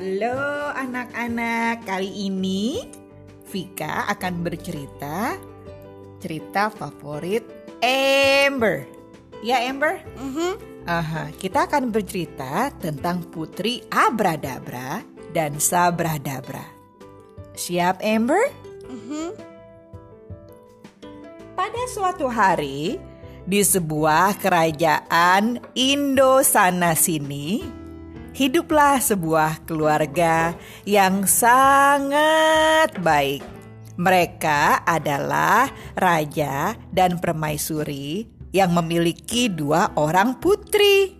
Halo anak-anak, kali ini Vika akan bercerita cerita favorit Amber. Ya Amber? Mhm. Aha, kita akan bercerita tentang Putri Abradabra dan Sabradabra. Siap Amber? Mhm. Pada suatu hari, di sebuah kerajaan Indo sana sini, hiduplah sebuah keluarga yang sangat baik. Mereka adalah raja dan permaisuri yang memiliki dua orang putri.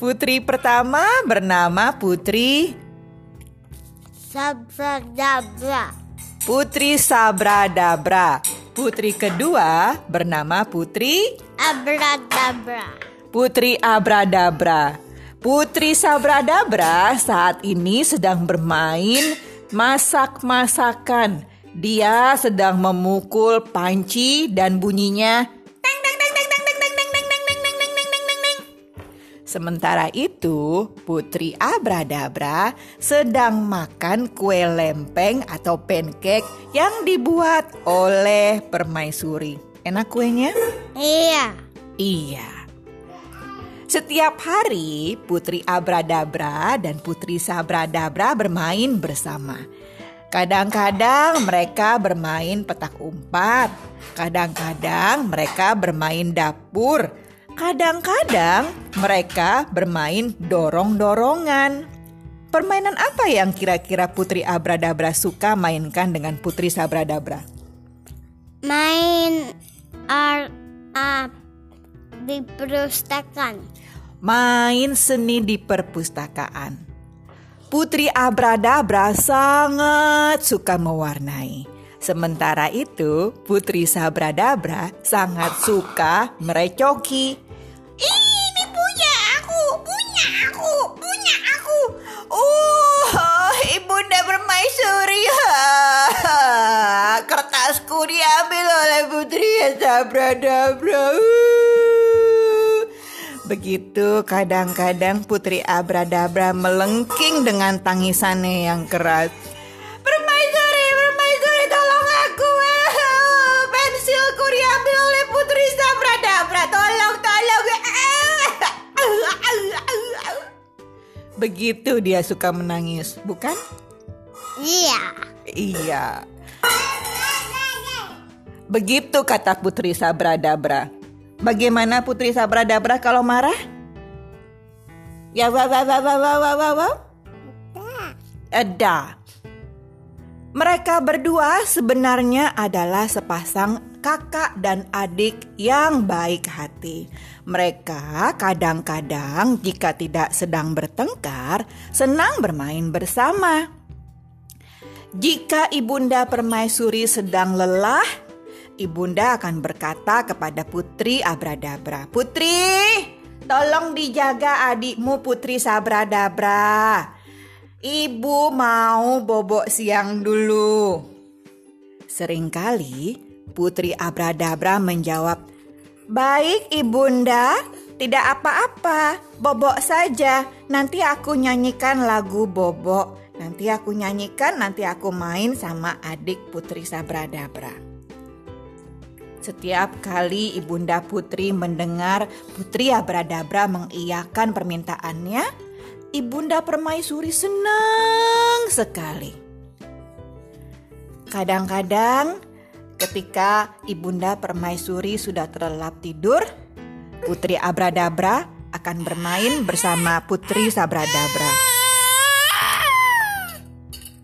Putri pertama bernama Putri Sabradabra. Putri Sabradabra. Putri kedua bernama Putri Abradabra. Putri Abradabra. Putri Sabradabra saat ini sedang bermain masak-masakan. Dia sedang memukul panci dan bunyinya Sementara itu, Putri Abradabra sedang makan kue lempeng atau pancake yang dibuat oleh permaisuri. Enak kuenya? Iya. Iya. Setiap hari Putri Abradabra dan Putri Sabradabra bermain bersama. Kadang-kadang mereka bermain petak umpat, kadang-kadang mereka bermain dapur, kadang-kadang mereka bermain dorong-dorongan. Permainan apa yang kira-kira Putri Abradabra suka mainkan dengan Putri Sabradabra? Main ar a di perpustakaan. main seni di perpustakaan. Putri Abradabra sangat suka mewarnai. Sementara itu, Putri Sabradabra sangat suka merecoki. Ini punya aku, punya aku, punya aku. Oh, ibunda permaisuri. Kertasku diambil oleh Putri Sabradabra. Begitu kadang-kadang Putri Abradabra melengking dengan tangisannya yang keras. Permaisuri, permaisuri tolong aku. Pensilku diambil oleh Putri Sabradabra. Tolong, tolong. Begitu dia suka menangis, bukan? Iya. Iya. Begitu kata Putri Sabradabra. Bagaimana Putri Sabradabra kalau marah? Ya wow wow wow wow wow wow. wow. Ada. Mereka berdua sebenarnya adalah sepasang kakak dan adik yang baik hati. Mereka kadang-kadang jika tidak sedang bertengkar, senang bermain bersama. Jika ibunda permaisuri sedang lelah, ibunda akan berkata kepada putri Abradabra, "Putri, tolong dijaga adikmu Putri Sabradabra. Ibu mau bobok siang dulu." Seringkali Putri Abradabra menjawab, "Baik, ibunda, tidak apa-apa. Bobok saja. Nanti aku nyanyikan lagu bobok. Nanti aku nyanyikan, nanti aku main sama adik Putri Sabradabra." Setiap kali Ibunda Putri mendengar Putri Abradabra mengiyakan permintaannya, Ibunda Permaisuri senang sekali. Kadang-kadang ketika Ibunda Permaisuri sudah terlelap tidur, Putri Abradabra akan bermain bersama Putri Sabradabra.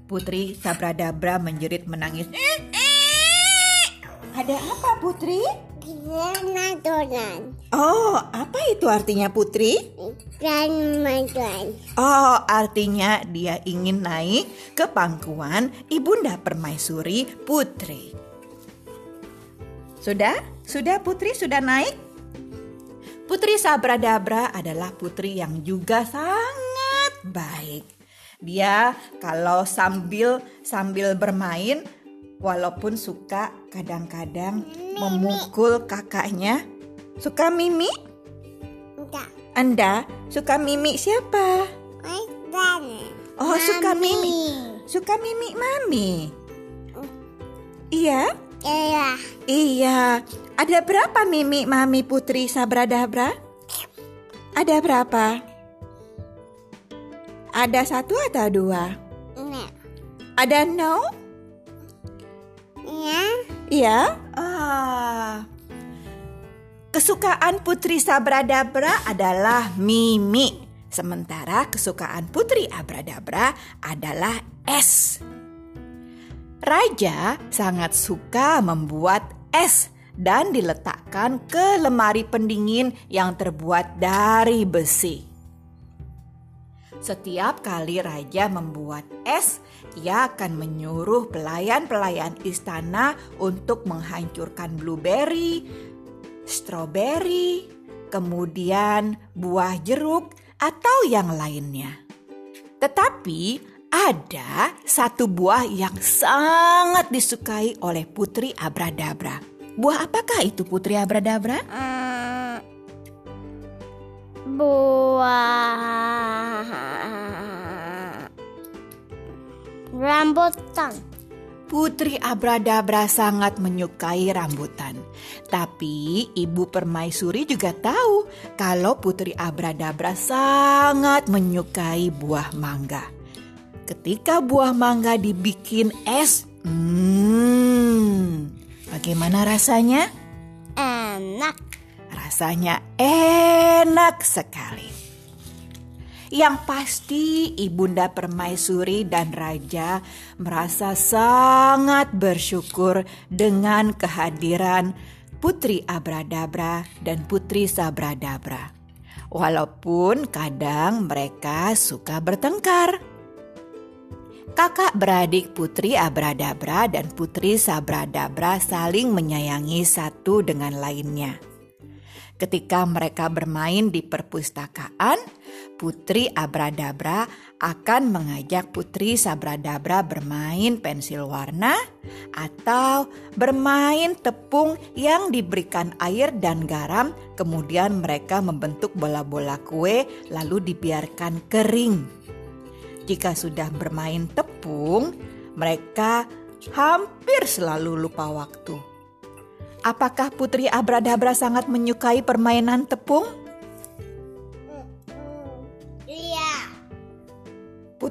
Putri Sabradabra menjerit menangis. Ada apa Putri? Donat. Oh, apa itu artinya Putri? Dan makan. Oh, artinya dia ingin naik ke pangkuan Ibunda Permaisuri Putri. Sudah? Sudah Putri sudah naik? Putri Sabradabra adalah putri yang juga sangat baik. Dia kalau sambil sambil bermain walaupun suka kadang-kadang memukul kakaknya. Suka Mimi? Enggak. Anda suka Mimi siapa? Oh, suka Mami. Mimi. Suka Mimi Mami. Iya? Iya. Iya. Ada berapa Mimi Mami Putri Sabradabra? Ada berapa? Ada satu atau dua? Ada no? Iya. Iya. Ah. Kesukaan Putri Sabradabra adalah Mimi. Sementara kesukaan Putri Abradabra adalah es. Raja sangat suka membuat es dan diletakkan ke lemari pendingin yang terbuat dari besi. Setiap kali raja membuat es, ia akan menyuruh pelayan-pelayan istana untuk menghancurkan blueberry, stroberi, kemudian buah jeruk, atau yang lainnya. Tetapi ada satu buah yang sangat disukai oleh Putri Abradabra. Buah apakah itu Putri Abradabra? Eh, buah rambutan. Putri Abradabra sangat menyukai rambutan. Tapi Ibu Permaisuri juga tahu kalau Putri Abradabra sangat menyukai buah mangga. Ketika buah mangga dibikin es, hmm, bagaimana rasanya? Enak. Rasanya enak sekali. Yang pasti Ibunda Permaisuri dan Raja merasa sangat bersyukur dengan kehadiran Putri Abradabra dan Putri Sabradabra. Walaupun kadang mereka suka bertengkar. Kakak beradik Putri Abradabra dan Putri Sabradabra saling menyayangi satu dengan lainnya. Ketika mereka bermain di perpustakaan, Putri Abradabra akan mengajak Putri Sabradabra bermain pensil warna atau bermain tepung yang diberikan air dan garam, kemudian mereka membentuk bola-bola kue lalu dibiarkan kering. Jika sudah bermain tepung, mereka hampir selalu lupa waktu. Apakah Putri Abradabra sangat menyukai permainan tepung?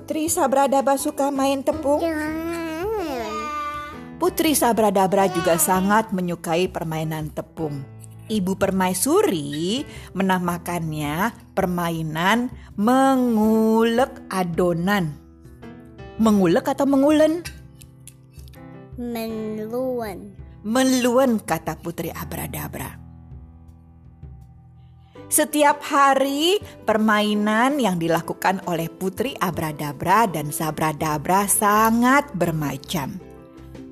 Putri Sabradabra suka main tepung? Putri Sabradabra juga sangat menyukai permainan tepung. Ibu Permaisuri menamakannya permainan mengulek adonan. Mengulek atau mengulen? Meluan. Meluen kata Putri Abradabra. Setiap hari permainan yang dilakukan oleh Putri Abradabra dan Sabradabra sangat bermacam.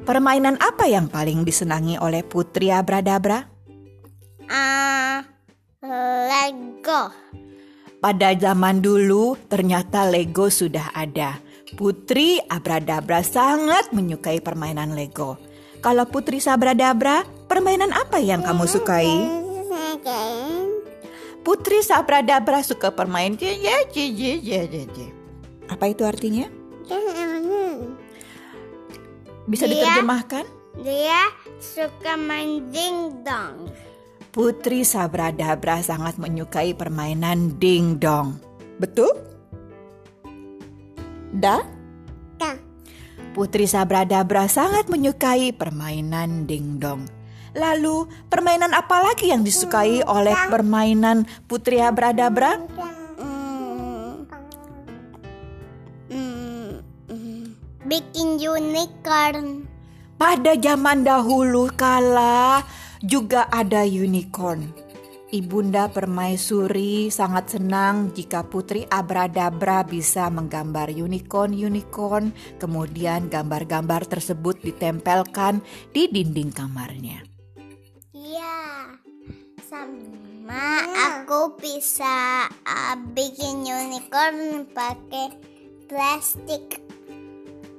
Permainan apa yang paling disenangi oleh Putri Abradabra? Ah, Lego. Pada zaman dulu ternyata Lego sudah ada. Putri Abradabra sangat menyukai permainan Lego. Kalau Putri Sabradabra, permainan apa yang kamu sukai? Putri Sabradabra suka permain je je je je je je je. Apa itu artinya? Bisa Dia- diterjemahkan? Dia suka main dingdong. Putri Sabradabra sangat menyukai permainan dingdong. Betul? Da? Dah. Putri Sabradabra sangat menyukai permainan dingdong. Lalu, permainan apa lagi yang disukai oleh permainan Putri Abradabra? Bikin unicorn. Pada zaman dahulu kala juga ada unicorn. Ibunda Permaisuri sangat senang jika Putri Abradabra bisa menggambar unicorn-unicorn, kemudian gambar-gambar tersebut ditempelkan di dinding kamarnya. Iya. Sama aku bisa ah, bikin unicorn pakai plastik.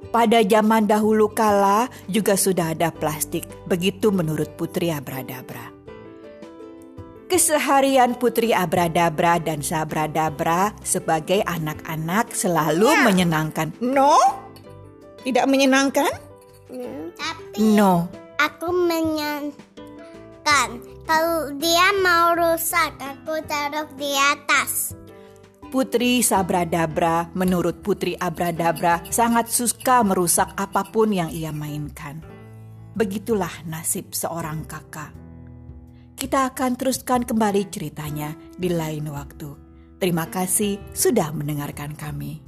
Pada zaman dahulu kala juga sudah ada plastik, begitu menurut Putri Abradabra. Keseharian Putri Abradabra dan Sabradabra sebagai anak-anak selalu Ya. menyenangkan. No? Tidak menyenangkan? Tapi No. aku menyenangkan. Kalau dia mau rusak, aku taruh di atas. Putri Sabradabra menurut Putri Abradabra sangat suka merusak apa pun yang ia mainkan. Begitulah nasib seorang kakak. Kita akan teruskan kembali ceritanya di lain waktu. Terima kasih sudah mendengarkan kami.